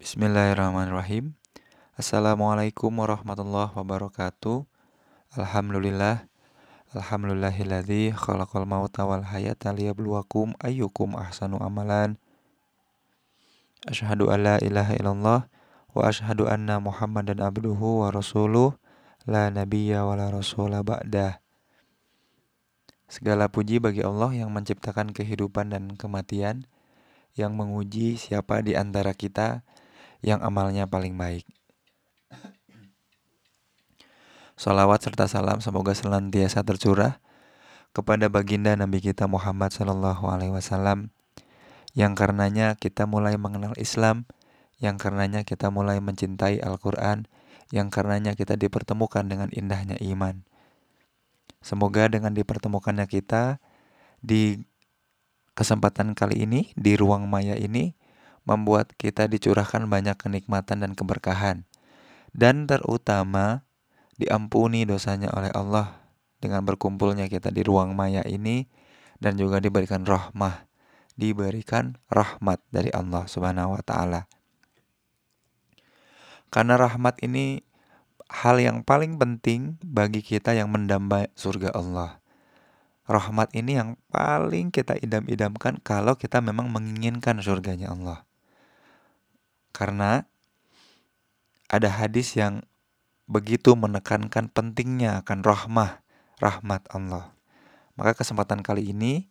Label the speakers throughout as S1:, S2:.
S1: Bismillahirrahmanirrahim. Assalamualaikum warahmatullahi wabarakatuh. Alhamdulillah. Alhamdulillahilladzi khalaqal mauta wal hayata liyabluwakum ayyukum ahsanu amalan. Asyhadu an la ilaha illallah wa asyhadu anna Muhammadan abduhu wa rasuluh la nabiyya wa la rasula ba'dah. Segala puji bagi Allah yang menciptakan kehidupan dan kematian, yang menguji siapa di antara kita yang amalnya paling baik. Salawat serta salam semoga senantiasa tercurah kepada baginda Nabi kita Muhammad Sallallahu Alaihi Wasallam yang karenanya kita mulai mengenal Islam, yang karenanya kita mulai mencintai Al-Quran, yang karenanya kita dipertemukan dengan indahnya iman. Semoga dengan dipertemukannya kita di kesempatan kali ini, di ruang maya ini, membuat kita dicurahkan banyak kenikmatan dan keberkahan. Dan terutama diampuni dosanya oleh Allah dengan berkumpulnya kita di ruang maya ini dan juga diberikan rahmah, diberikan rahmat dari Allah Subhanahu wa taala. Karena rahmat ini hal yang paling penting bagi kita yang mendamba surga Allah. Rahmat ini yang paling kita idam-idamkan kalau kita memang menginginkan surganya Allah. Karena ada hadis yang begitu menekankan pentingnya akan rahmah, rahmat Allah. Maka kesempatan kali ini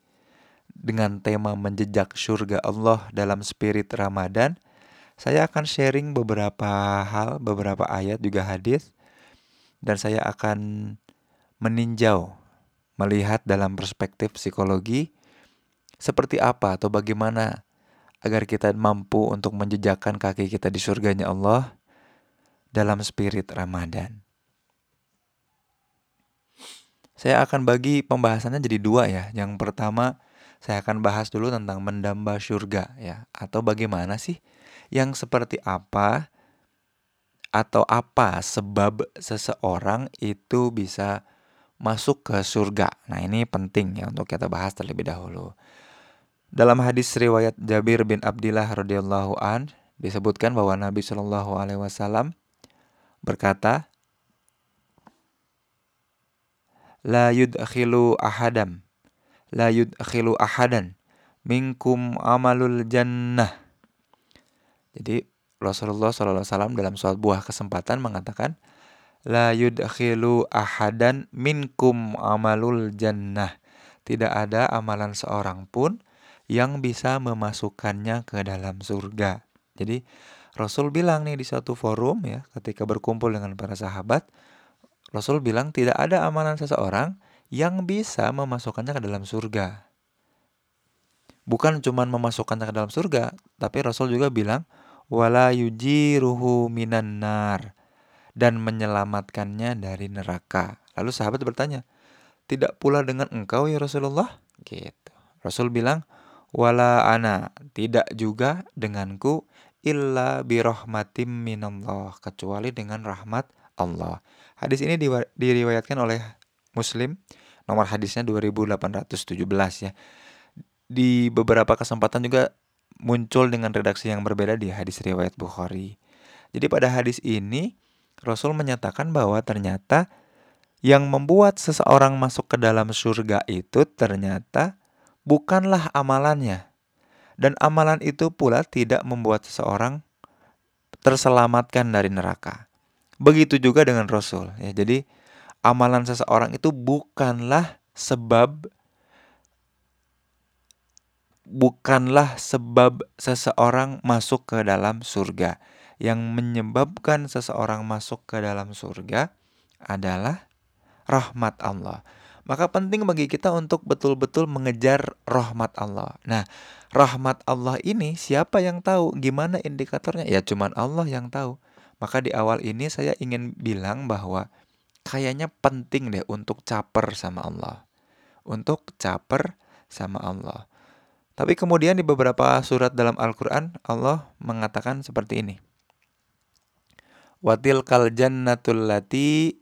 S1: dengan tema menjejak surga Allah dalam spirit Ramadan, saya akan sharing beberapa hal, beberapa ayat juga hadis dan saya akan meninjau melihat dalam perspektif psikologi seperti apa atau bagaimana agar kita mampu untuk menjejakkan kaki kita di surganya Allah dalam spirit Ramadan. Saya akan bagi pembahasannya jadi dua ya. Yang pertama, saya akan bahas dulu tentang mendamba surga ya, atau bagaimana sih yang seperti apa atau apa sebab seseorang itu bisa masuk ke surga. Nah, ini penting ya untuk kita bahas terlebih dahulu. Dalam hadis riwayat Jabir bin Abdullah radhiyallahu an disebutkan bahwa Nabi Shallallahu alaihi wasallam berkata, La yudkhilu ahadam la yudkhilu ahadan minkum amalul jannah. Jadi Rasulullah SAW dalam suatu buah kesempatan mengatakan, La yudkhilu ahadan minkum amalul jannah. Tidak ada amalan seorang pun yang bisa memasukkannya ke dalam surga. Jadi Rasul bilang nih di satu forum ya ketika berkumpul dengan para sahabat, Rasul bilang tidak ada amalan seseorang yang bisa memasukkannya ke dalam surga. Bukan cuma memasukkannya ke dalam surga, tapi Rasul juga bilang wala yujiruhu minan nar dan menyelamatkannya dari neraka. Lalu sahabat bertanya, "Tidak pula dengan engkau ya Rasulullah?" Gitu. Rasul bilang, wala ana tidak juga denganku illa birahmatim minallah kecuali dengan rahmat Allah. Hadis ini diriwayatkan oleh Muslim nomor hadisnya 2817 ya. Di beberapa kesempatan juga muncul dengan redaksi yang berbeda di hadis riwayat Bukhari. Jadi pada hadis ini Rasul menyatakan bahwa ternyata yang membuat seseorang masuk ke dalam surga itu ternyata bukanlah amalannya. Dan amalan itu pula tidak membuat seseorang terselamatkan dari neraka. Begitu juga dengan Rasul. Ya, jadi amalan seseorang itu bukanlah sebab bukanlah sebab seseorang masuk ke dalam surga. Yang menyebabkan seseorang masuk ke dalam surga adalah rahmat Allah. Maka penting bagi kita untuk betul-betul mengejar rahmat Allah. Nah, rahmat Allah ini siapa yang tahu? Gimana indikatornya? Ya cuman Allah yang tahu. Maka di awal ini saya ingin bilang bahwa kayaknya penting deh untuk caper sama Allah. Untuk caper sama Allah. Tapi kemudian di beberapa surat dalam Al-Quran Allah mengatakan seperti ini. Watil kal jannatul lati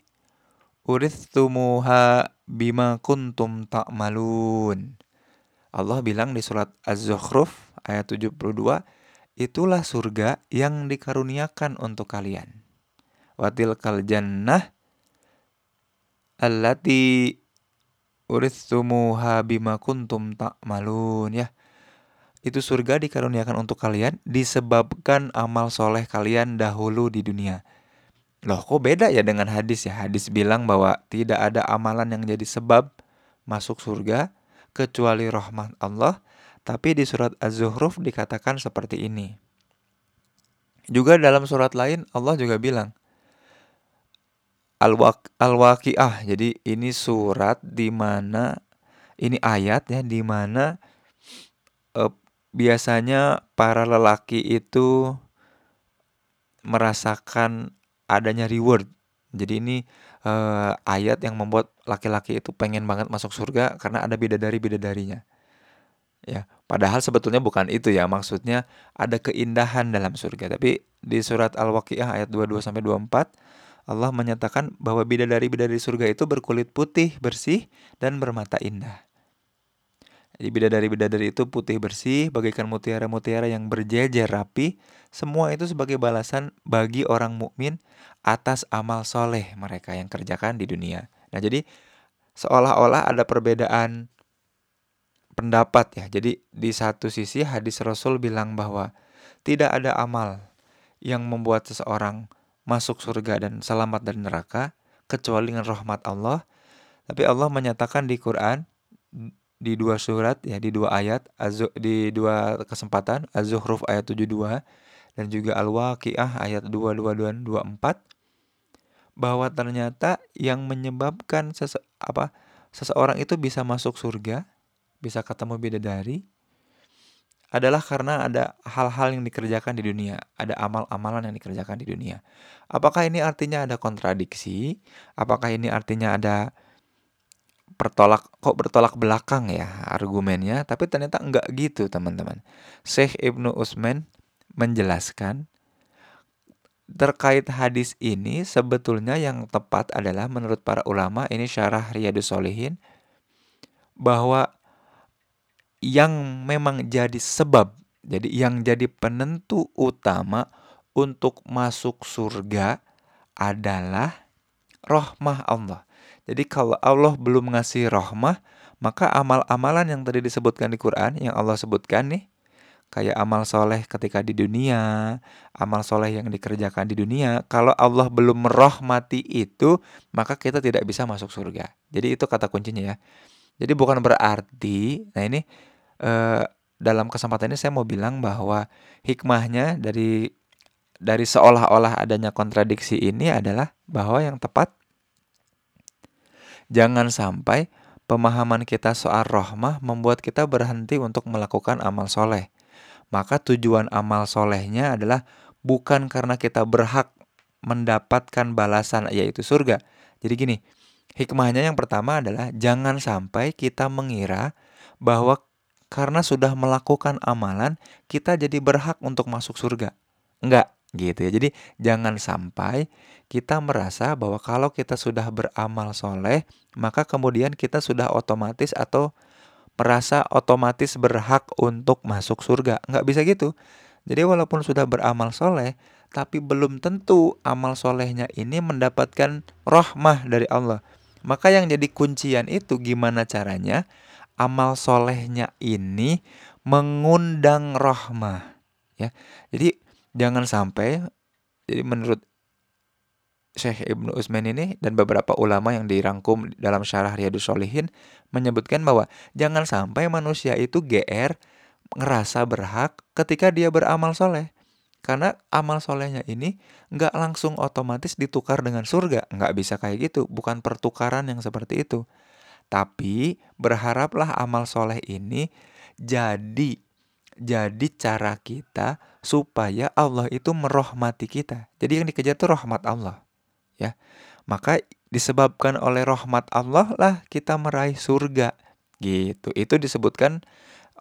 S1: urithumuha bima kuntum ta'malun. Allah bilang di surat Az-Zukhruf ayat 72, itulah surga yang dikaruniakan untuk kalian. Watil kal jannah allati uritsumuha bima kuntum ta'malun ya. Itu surga dikaruniakan untuk kalian disebabkan amal soleh kalian dahulu di dunia. Loh kok beda ya dengan hadis ya? Hadis bilang bahwa tidak ada amalan yang jadi sebab masuk surga kecuali rahmat Allah. Tapi di surat Az-Zuhruf dikatakan seperti ini. Juga dalam surat lain Allah juga bilang Al-Waqiah. Jadi ini surat di mana ini ayat ya di mana eh, biasanya para lelaki itu merasakan adanya reward. Jadi ini eh, ayat yang membuat laki-laki itu pengen banget masuk surga karena ada bidadari-bidadarinya. Ya, padahal sebetulnya bukan itu ya, maksudnya ada keindahan dalam surga. Tapi di surat Al-Waqiah ayat 22 sampai 24 Allah menyatakan bahwa bidadari-bidadari surga itu berkulit putih, bersih dan bermata indah. Jadi bidadari-bidadari itu putih bersih, bagaikan mutiara-mutiara yang berjejer rapi. Semua itu sebagai balasan bagi orang mukmin atas amal soleh mereka yang kerjakan di dunia. Nah jadi seolah-olah ada perbedaan pendapat ya. Jadi di satu sisi hadis Rasul bilang bahwa tidak ada amal yang membuat seseorang masuk surga dan selamat dari neraka kecuali dengan rahmat Allah. Tapi Allah menyatakan di Quran di dua surat ya di dua ayat di dua kesempatan Az-Zukhruf ayat 72 dan juga Al-Waqiah ayat 22 dan 24 bahwa ternyata yang menyebabkan sese apa seseorang itu bisa masuk surga bisa ketemu bidadari adalah karena ada hal-hal yang dikerjakan di dunia, ada amal-amalan yang dikerjakan di dunia. Apakah ini artinya ada kontradiksi? Apakah ini artinya ada pertolak kok bertolak belakang ya argumennya? Tapi ternyata enggak gitu, teman-teman. Syekh Ibnu Usman menjelaskan terkait hadis ini sebetulnya yang tepat adalah menurut para ulama ini syarah Riyadus Solihin bahwa yang memang jadi sebab, jadi yang jadi penentu utama untuk masuk surga adalah rohmah Allah. Jadi kalau Allah belum ngasih rohmah, maka amal-amalan yang tadi disebutkan di Quran, yang Allah sebutkan nih, kayak amal soleh ketika di dunia, amal soleh yang dikerjakan di dunia, kalau Allah belum merohmati itu, maka kita tidak bisa masuk surga. Jadi itu kata kuncinya ya. Jadi bukan berarti, nah ini eh, dalam kesempatan ini saya mau bilang bahwa hikmahnya dari dari seolah-olah adanya kontradiksi ini adalah bahwa yang tepat jangan sampai pemahaman kita soal rohmah membuat kita berhenti untuk melakukan amal soleh. Maka tujuan amal solehnya adalah bukan karena kita berhak mendapatkan balasan yaitu surga. Jadi gini, hikmahnya yang pertama adalah jangan sampai kita mengira bahwa karena sudah melakukan amalan, kita jadi berhak untuk masuk surga. Enggak, gitu ya. Jadi jangan sampai kita merasa bahwa kalau kita sudah beramal soleh, maka kemudian kita sudah otomatis atau merasa otomatis berhak untuk masuk surga. Enggak bisa gitu. Jadi walaupun sudah beramal soleh, tapi belum tentu amal solehnya ini mendapatkan rahmah dari Allah. Maka yang jadi kuncian itu gimana caranya amal solehnya ini mengundang rahmah ya jadi jangan sampai jadi menurut Syekh Ibnu Utsman ini dan beberapa ulama yang dirangkum dalam syarah Riyadus Solihin menyebutkan bahwa jangan sampai manusia itu GR ngerasa berhak ketika dia beramal soleh. Karena amal solehnya ini nggak langsung otomatis ditukar dengan surga. Nggak bisa kayak gitu. Bukan pertukaran yang seperti itu. Tapi berharaplah amal soleh ini jadi jadi cara kita supaya Allah itu merohmati kita. Jadi yang dikejar itu rahmat Allah. Ya. Maka disebabkan oleh rahmat Allah lah kita meraih surga. Gitu. Itu disebutkan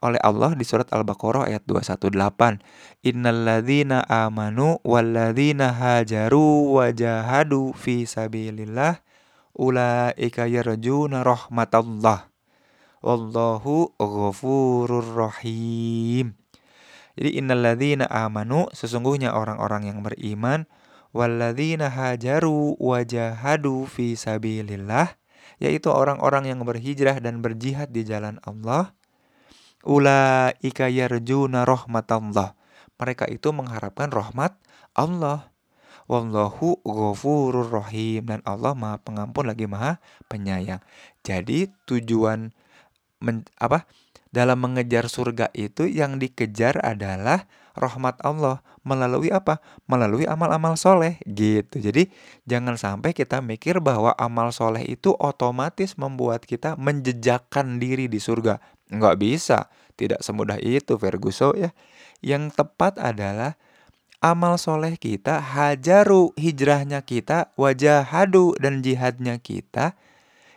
S1: oleh Allah di surat Al-Baqarah ayat 218. Innalladzina amanu walladzina hajaru wajahadu fi sabilillah ulaika yarjuna rahmatallah wallahu ghafurur rahim. Jadi innalladzina amanu sesungguhnya orang-orang yang beriman walladzina hajaru wajahadu fi sabilillah yaitu orang-orang yang berhijrah dan berjihad di jalan Allah ulaika yarjuna rahmatallah. Mereka itu mengharapkan rahmat Allah. Wallahu ghafurur rahim dan Allah Maha Pengampun lagi Maha Penyayang. Jadi tujuan men, apa dalam mengejar surga itu yang dikejar adalah rahmat Allah melalui apa? Melalui amal-amal soleh gitu. Jadi jangan sampai kita mikir bahwa amal soleh itu otomatis membuat kita menjejakkan diri di surga. Nggak bisa. Tidak semudah itu Ferguson ya. Yang tepat adalah amal soleh kita, hajaru hijrahnya kita, wajah hadu dan jihadnya kita,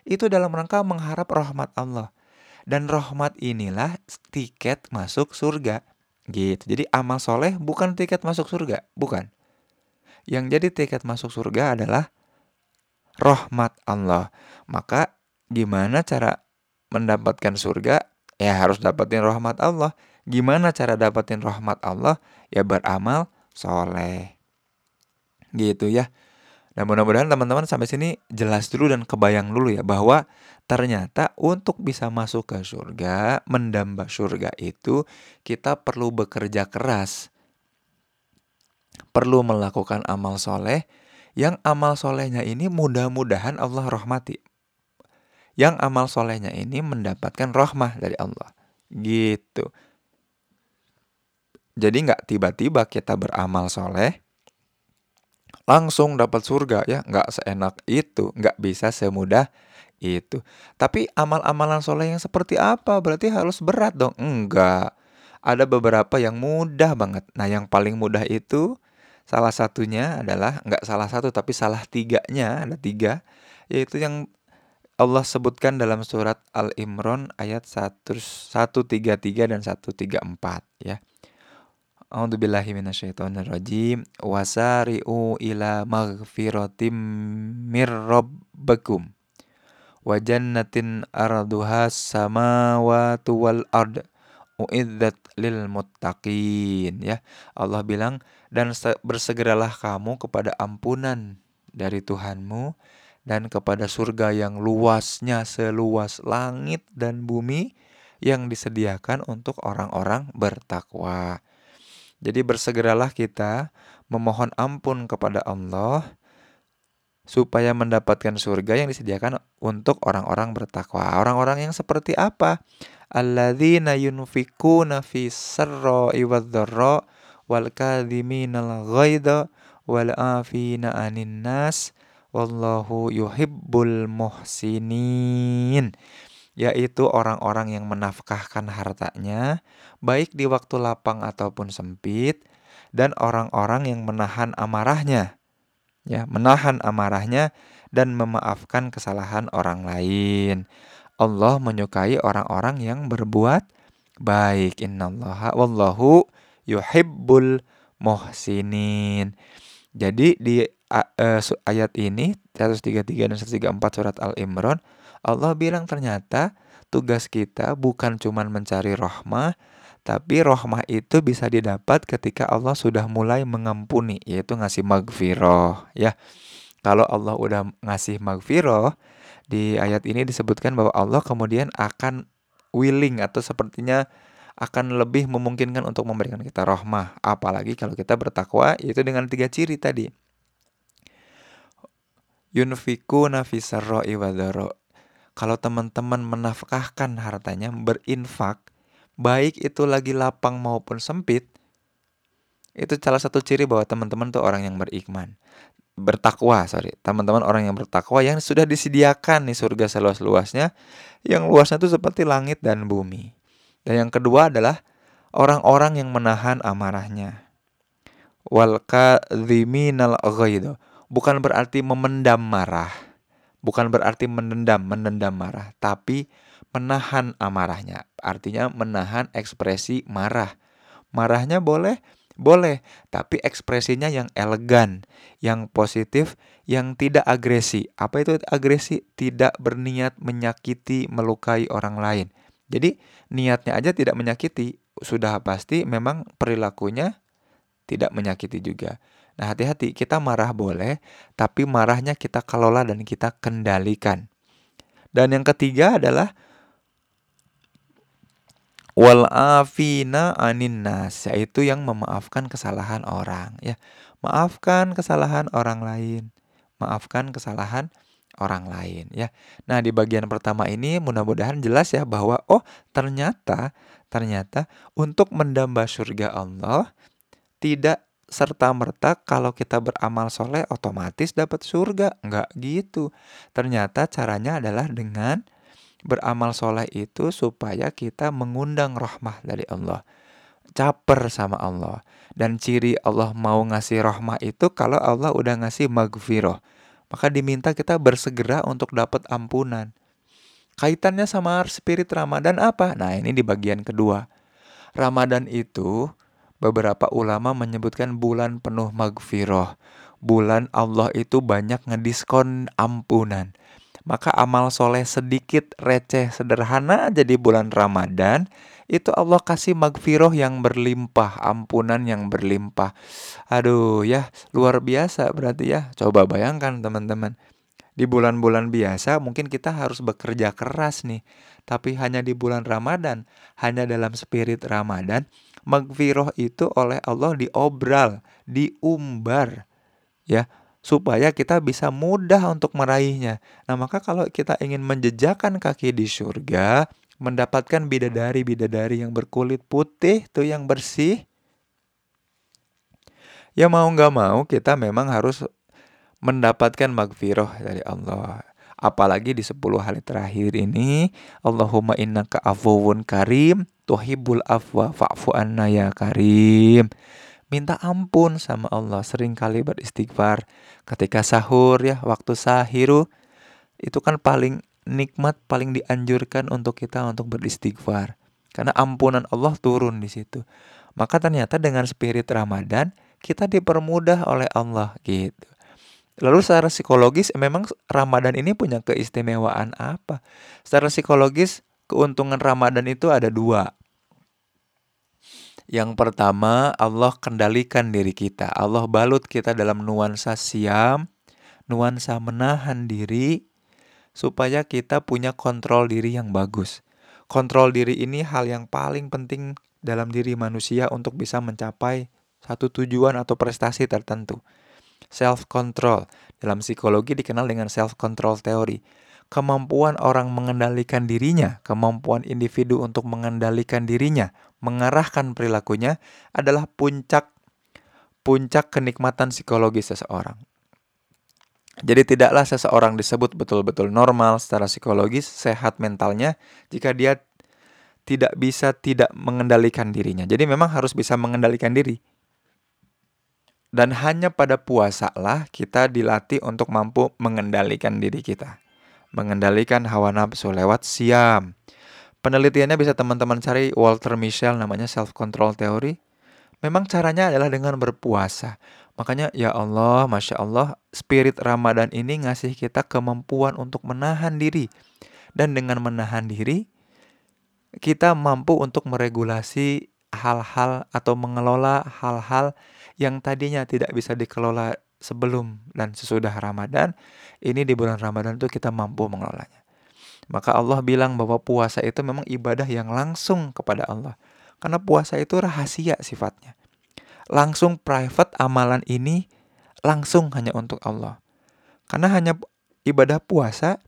S1: itu dalam rangka mengharap rahmat Allah. Dan rahmat inilah tiket masuk surga. Gitu. Jadi amal soleh bukan tiket masuk surga. Bukan. Yang jadi tiket masuk surga adalah rahmat Allah. Maka gimana cara mendapatkan surga? Ya harus dapatin rahmat Allah. Gimana cara dapatin rahmat Allah? Ya beramal soleh. Gitu ya. Dan mudah-mudahan teman-teman sampai sini jelas dulu dan kebayang dulu ya bahwa ternyata untuk bisa masuk ke surga, mendamba surga itu kita perlu bekerja keras. Perlu melakukan amal soleh yang amal solehnya ini mudah-mudahan Allah rahmati. Yang amal solehnya ini mendapatkan rahmah dari Allah. Gitu. Jadi nggak tiba-tiba kita beramal soleh, langsung dapat surga ya. Nggak seenak itu nggak bisa semudah itu. Tapi amal-amalan soleh yang seperti apa? Berarti harus berat dong? Enggak ada beberapa yang mudah banget. Nah yang paling mudah itu salah satunya adalah nggak salah satu tapi salah tiganya ada tiga yaitu yang Allah sebutkan dalam surat Al-Imran ayat 133 dan 134 ya. A'udzubillahi minasyaitonirrajim. Wasari'u ila maghfiratim mir rabbakum. Wa jannatin arduha samawati wal ard. Uiddat lil muttaqin ya. Allah bilang dan bersegeralah kamu kepada ampunan dari Tuhanmu dan kepada surga yang luasnya seluas langit dan bumi yang disediakan untuk orang-orang bertakwa. Jadi bersegeralah kita memohon ampun kepada Allah supaya mendapatkan surga yang disediakan untuk orang-orang bertakwa. Orang-orang yang seperti apa? Alladzina yunfikuna fi sarra'i wadh-dharra wal kadhiminal ghaidha wal afina 'anin nas wallahu yuhibbul muhsinin yaitu orang-orang yang menafkahkan hartanya, baik di waktu lapang ataupun sempit, dan orang-orang yang menahan amarahnya, ya, menahan amarahnya dan memaafkan kesalahan orang lain. Allah menyukai orang-orang yang berbuat baik. Innallaha wallahu yuhibbul muhsinin. Jadi di uh, ayat ini 133 dan 134 surat Al-Imran Allah bilang ternyata tugas kita bukan cuma mencari rohmah, tapi rohmah itu bisa didapat ketika Allah sudah mulai mengampuni, yaitu ngasih magfiroh. Ya, kalau Allah udah ngasih magfiroh, di ayat ini disebutkan bahwa Allah kemudian akan willing atau sepertinya akan lebih memungkinkan untuk memberikan kita rohmah. Apalagi kalau kita bertakwa, yaitu dengan tiga ciri tadi. Yunfiku nafisarro iwadoro kalau teman-teman menafkahkan hartanya, berinfak, baik itu lagi lapang maupun sempit, itu salah satu ciri bahwa teman-teman tuh orang yang berikman. Bertakwa, sorry. Teman-teman orang yang bertakwa yang sudah disediakan nih surga seluas-luasnya, yang luasnya itu seperti langit dan bumi. Dan yang kedua adalah orang-orang yang menahan amarahnya. Wal kadhiminal Bukan berarti memendam marah bukan berarti menendam, menendam marah, tapi menahan amarahnya. Artinya menahan ekspresi marah. Marahnya boleh, boleh, tapi ekspresinya yang elegan, yang positif, yang tidak agresi. Apa itu agresi? Tidak berniat menyakiti, melukai orang lain. Jadi niatnya aja tidak menyakiti, sudah pasti memang perilakunya tidak menyakiti juga. Nah, hati-hati, kita marah boleh, tapi marahnya kita kelola dan kita kendalikan. Dan yang ketiga adalah wal afina anin nas, yaitu yang memaafkan kesalahan orang, ya. Maafkan kesalahan orang lain. Maafkan kesalahan orang lain ya. Nah, di bagian pertama ini mudah-mudahan jelas ya bahwa oh, ternyata ternyata untuk mendamba surga Allah tidak serta-merta kalau kita beramal soleh otomatis dapat surga. Enggak gitu. Ternyata caranya adalah dengan beramal soleh itu supaya kita mengundang rahmah dari Allah. Caper sama Allah. Dan ciri Allah mau ngasih rahmah itu kalau Allah udah ngasih magfirah. Maka diminta kita bersegera untuk dapat ampunan. Kaitannya sama spirit Ramadan apa? Nah ini di bagian kedua. Ramadan itu beberapa ulama menyebutkan bulan penuh magfirah. Bulan Allah itu banyak ngediskon ampunan. Maka amal soleh sedikit receh sederhana jadi bulan Ramadan itu Allah kasih magfirah yang berlimpah, ampunan yang berlimpah. Aduh ya, luar biasa berarti ya. Coba bayangkan teman-teman. Di bulan-bulan biasa mungkin kita harus bekerja keras nih. Tapi hanya di bulan Ramadan, hanya dalam spirit Ramadan, magfirah itu oleh Allah diobral, diumbar ya supaya kita bisa mudah untuk meraihnya. Nah, maka kalau kita ingin menjejakan kaki di surga, mendapatkan bidadari-bidadari yang berkulit putih tuh yang bersih, ya mau nggak mau kita memang harus mendapatkan magfirah dari Allah. Apalagi di 10 hari terakhir ini, Allahumma innaka afuwun karim, tuhibbul afwa fa'fu anna ya karim. Minta ampun sama Allah, sering kali beristighfar. Ketika sahur ya, waktu sahiru, itu kan paling nikmat, paling dianjurkan untuk kita untuk beristighfar. Karena ampunan Allah turun di situ. Maka ternyata dengan spirit Ramadan, kita dipermudah oleh Allah gitu. Lalu secara psikologis memang Ramadan ini punya keistimewaan apa? Secara psikologis keuntungan Ramadan itu ada dua. Yang pertama Allah kendalikan diri kita. Allah balut kita dalam nuansa siam, nuansa menahan diri supaya kita punya kontrol diri yang bagus. Kontrol diri ini hal yang paling penting dalam diri manusia untuk bisa mencapai satu tujuan atau prestasi tertentu self control. Dalam psikologi dikenal dengan self control teori. Kemampuan orang mengendalikan dirinya, kemampuan individu untuk mengendalikan dirinya, mengarahkan perilakunya adalah puncak puncak kenikmatan psikologi seseorang. Jadi tidaklah seseorang disebut betul-betul normal secara psikologis, sehat mentalnya jika dia tidak bisa tidak mengendalikan dirinya. Jadi memang harus bisa mengendalikan diri. Dan hanya pada puasa lah kita dilatih untuk mampu mengendalikan diri kita. Mengendalikan hawa nafsu lewat siam. Penelitiannya bisa teman-teman cari Walter Mischel namanya self control theory. Memang caranya adalah dengan berpuasa. Makanya ya Allah, Masya Allah, spirit Ramadan ini ngasih kita kemampuan untuk menahan diri. Dan dengan menahan diri, kita mampu untuk meregulasi hal-hal atau mengelola hal-hal yang tadinya tidak bisa dikelola sebelum dan sesudah Ramadan, ini di bulan Ramadan itu kita mampu mengelolanya. Maka Allah bilang bahwa puasa itu memang ibadah yang langsung kepada Allah. Karena puasa itu rahasia sifatnya. Langsung private amalan ini langsung hanya untuk Allah. Karena hanya ibadah puasa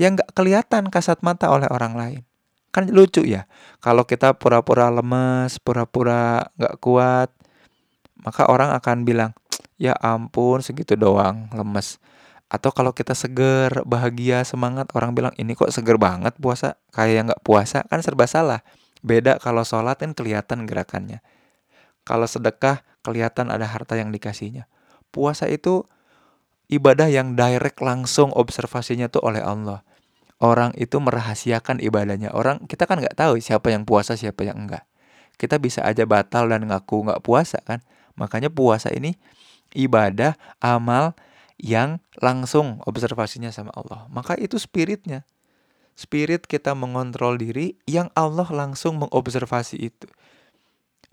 S1: yang gak kelihatan kasat mata oleh orang lain. Kan lucu ya, kalau kita pura-pura lemes, pura-pura gak kuat, maka orang akan bilang, ya ampun segitu doang, lemes. Atau kalau kita seger, bahagia, semangat, orang bilang ini kok seger banget puasa, kayak nggak puasa, kan serba salah. Beda kalau sholat kan kelihatan gerakannya. Kalau sedekah, kelihatan ada harta yang dikasihnya. Puasa itu ibadah yang direct langsung observasinya tuh oleh Allah. Orang itu merahasiakan ibadahnya. Orang kita kan nggak tahu siapa yang puasa, siapa yang enggak. Kita bisa aja batal dan ngaku nggak puasa kan. Makanya puasa ini ibadah, amal yang langsung observasinya sama Allah. Maka itu spiritnya. Spirit kita mengontrol diri yang Allah langsung mengobservasi itu.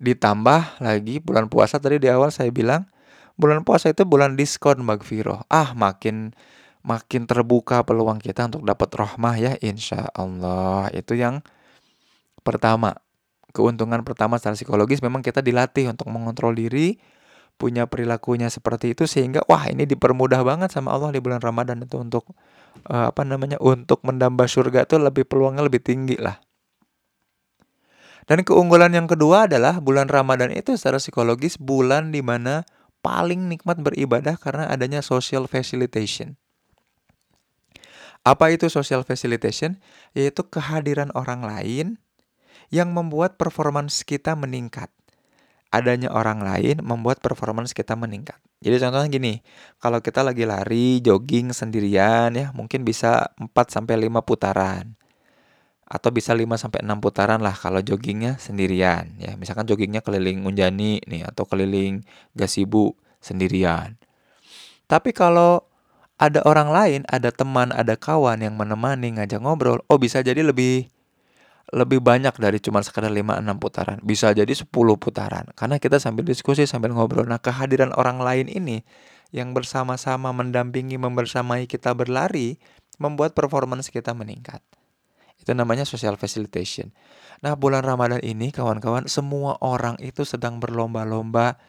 S1: Ditambah lagi bulan puasa tadi di awal saya bilang bulan puasa itu bulan diskon magfirah. Ah, makin makin terbuka peluang kita untuk dapat rahmah ya insya Allah. Itu yang pertama. Keuntungan pertama secara psikologis memang kita dilatih untuk mengontrol diri, punya perilakunya seperti itu sehingga wah ini dipermudah banget sama Allah di bulan Ramadan itu untuk uh, apa namanya untuk mendamba surga itu lebih peluangnya lebih tinggi lah. Dan keunggulan yang kedua adalah bulan Ramadan itu secara psikologis bulan di mana paling nikmat beribadah karena adanya social facilitation. Apa itu social facilitation? Yaitu kehadiran orang lain yang membuat performance kita meningkat. Adanya orang lain membuat performance kita meningkat. Jadi contohnya gini, kalau kita lagi lari, jogging sendirian ya, mungkin bisa 4 sampai 5 putaran atau bisa 5 sampai 6 putaran lah kalau joggingnya sendirian ya. Misalkan joggingnya keliling Unjani nih atau keliling Gasibu sendirian. Tapi kalau ada orang lain, ada teman, ada kawan yang menemani ngajak ngobrol, oh bisa jadi lebih lebih banyak dari cuma sekedar 5 6 putaran. Bisa jadi 10 putaran. Karena kita sambil diskusi, sambil ngobrol. Nah, kehadiran orang lain ini yang bersama-sama mendampingi, membersamai kita berlari, membuat performance kita meningkat. Itu namanya social facilitation. Nah, bulan Ramadan ini kawan-kawan, semua orang itu sedang berlomba-lomba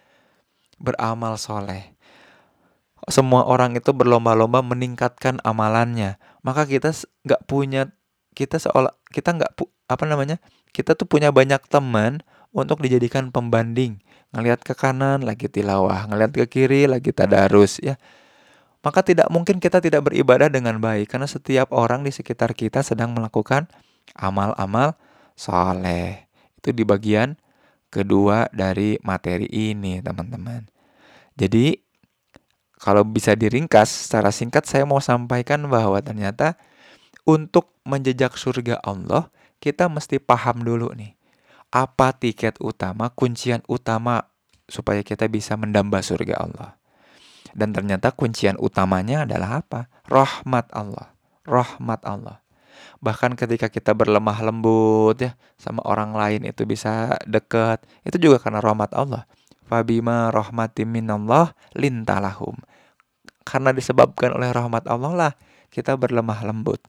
S1: beramal soleh. Semua orang itu berlomba-lomba meningkatkan amalannya. Maka kita nggak punya kita seolah kita nggak apa namanya kita tuh punya banyak teman untuk dijadikan pembanding ngelihat ke kanan lagi tilawah ngelihat ke kiri lagi tadarus ya maka tidak mungkin kita tidak beribadah dengan baik karena setiap orang di sekitar kita sedang melakukan amal-amal soleh. Itu di bagian kedua dari materi ini, teman-teman. Jadi, kalau bisa diringkas secara singkat saya mau sampaikan bahwa ternyata untuk menjejak surga Allah, kita mesti paham dulu nih. Apa tiket utama, kuncian utama supaya kita bisa mendamba surga Allah. Dan ternyata kuncian utamanya adalah apa? Rahmat Allah. Rahmat Allah. Bahkan ketika kita berlemah lembut ya sama orang lain itu bisa dekat, itu juga karena rahmat Allah. Fabima rahmatim minallah lintalahum. Karena disebabkan oleh rahmat Allah lah kita berlemah lembut.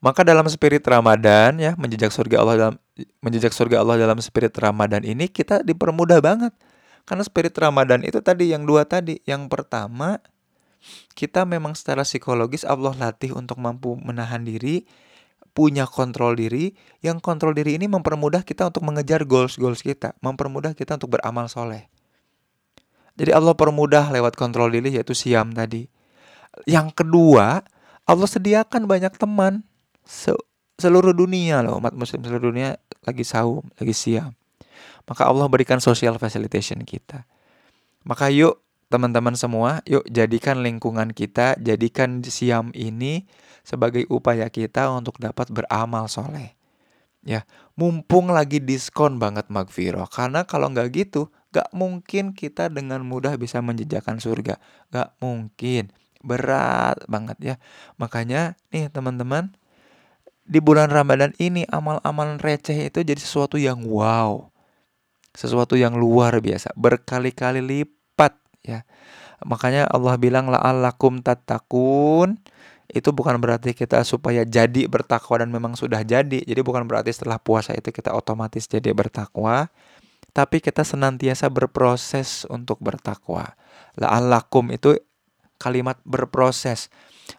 S1: Maka dalam spirit Ramadan ya, menjejak surga Allah dalam menjejak surga Allah dalam spirit Ramadan ini kita dipermudah banget karena spirit Ramadan itu tadi yang dua tadi. Yang pertama, kita memang secara psikologis Allah latih untuk mampu menahan diri, punya kontrol diri. Yang kontrol diri ini mempermudah kita untuk mengejar goals-goals kita, mempermudah kita untuk beramal soleh. Jadi Allah permudah lewat kontrol diri yaitu siam tadi. Yang kedua, Allah sediakan banyak teman. Se seluruh dunia loh, umat muslim seluruh dunia lagi saum, lagi siam maka Allah berikan social facilitation kita. Maka yuk teman-teman semua, yuk jadikan lingkungan kita, jadikan siam ini sebagai upaya kita untuk dapat beramal soleh. Ya, mumpung lagi diskon banget magfiro. Karena kalau nggak gitu, nggak mungkin kita dengan mudah bisa menjejakan surga. Nggak mungkin. Berat banget ya. Makanya nih teman-teman, di bulan Ramadan ini amal-amal receh itu jadi sesuatu yang wow sesuatu yang luar biasa, berkali-kali lipat ya. Makanya Allah bilang la'allakum tattaqun itu bukan berarti kita supaya jadi bertakwa dan memang sudah jadi. Jadi bukan berarti setelah puasa itu kita otomatis jadi bertakwa, tapi kita senantiasa berproses untuk bertakwa. La'allakum itu kalimat berproses.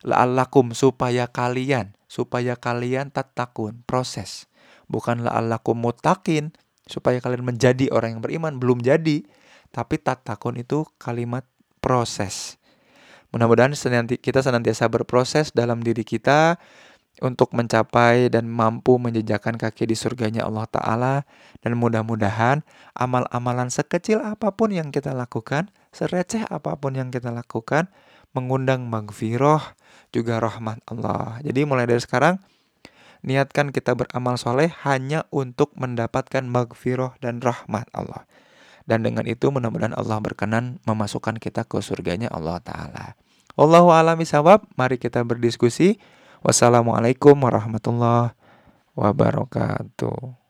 S1: La'allakum supaya kalian, supaya kalian tatakun, proses. Bukan la'allakum mutakin, supaya kalian menjadi orang yang beriman. Belum jadi. Tapi tatakun itu kalimat proses. Mudah-mudahan kita senantiasa berproses dalam diri kita untuk mencapai dan mampu menjejakkan kaki di surganya Allah Ta'ala. Dan mudah-mudahan amal-amalan sekecil apa pun yang kita lakukan sereceh apa pun yang kita lakukan mengundang magfiroh juga rahmat Allah jadi mulai dari sekarang niatkan kita beramal soleh hanya untuk mendapatkan magfirah dan rahmat Allah. Dan dengan itu mudah-mudahan Allah berkenan memasukkan kita ke surganya Allah Ta'ala. Allahu alami sawab, mari kita berdiskusi. Wassalamualaikum warahmatullahi wabarakatuh.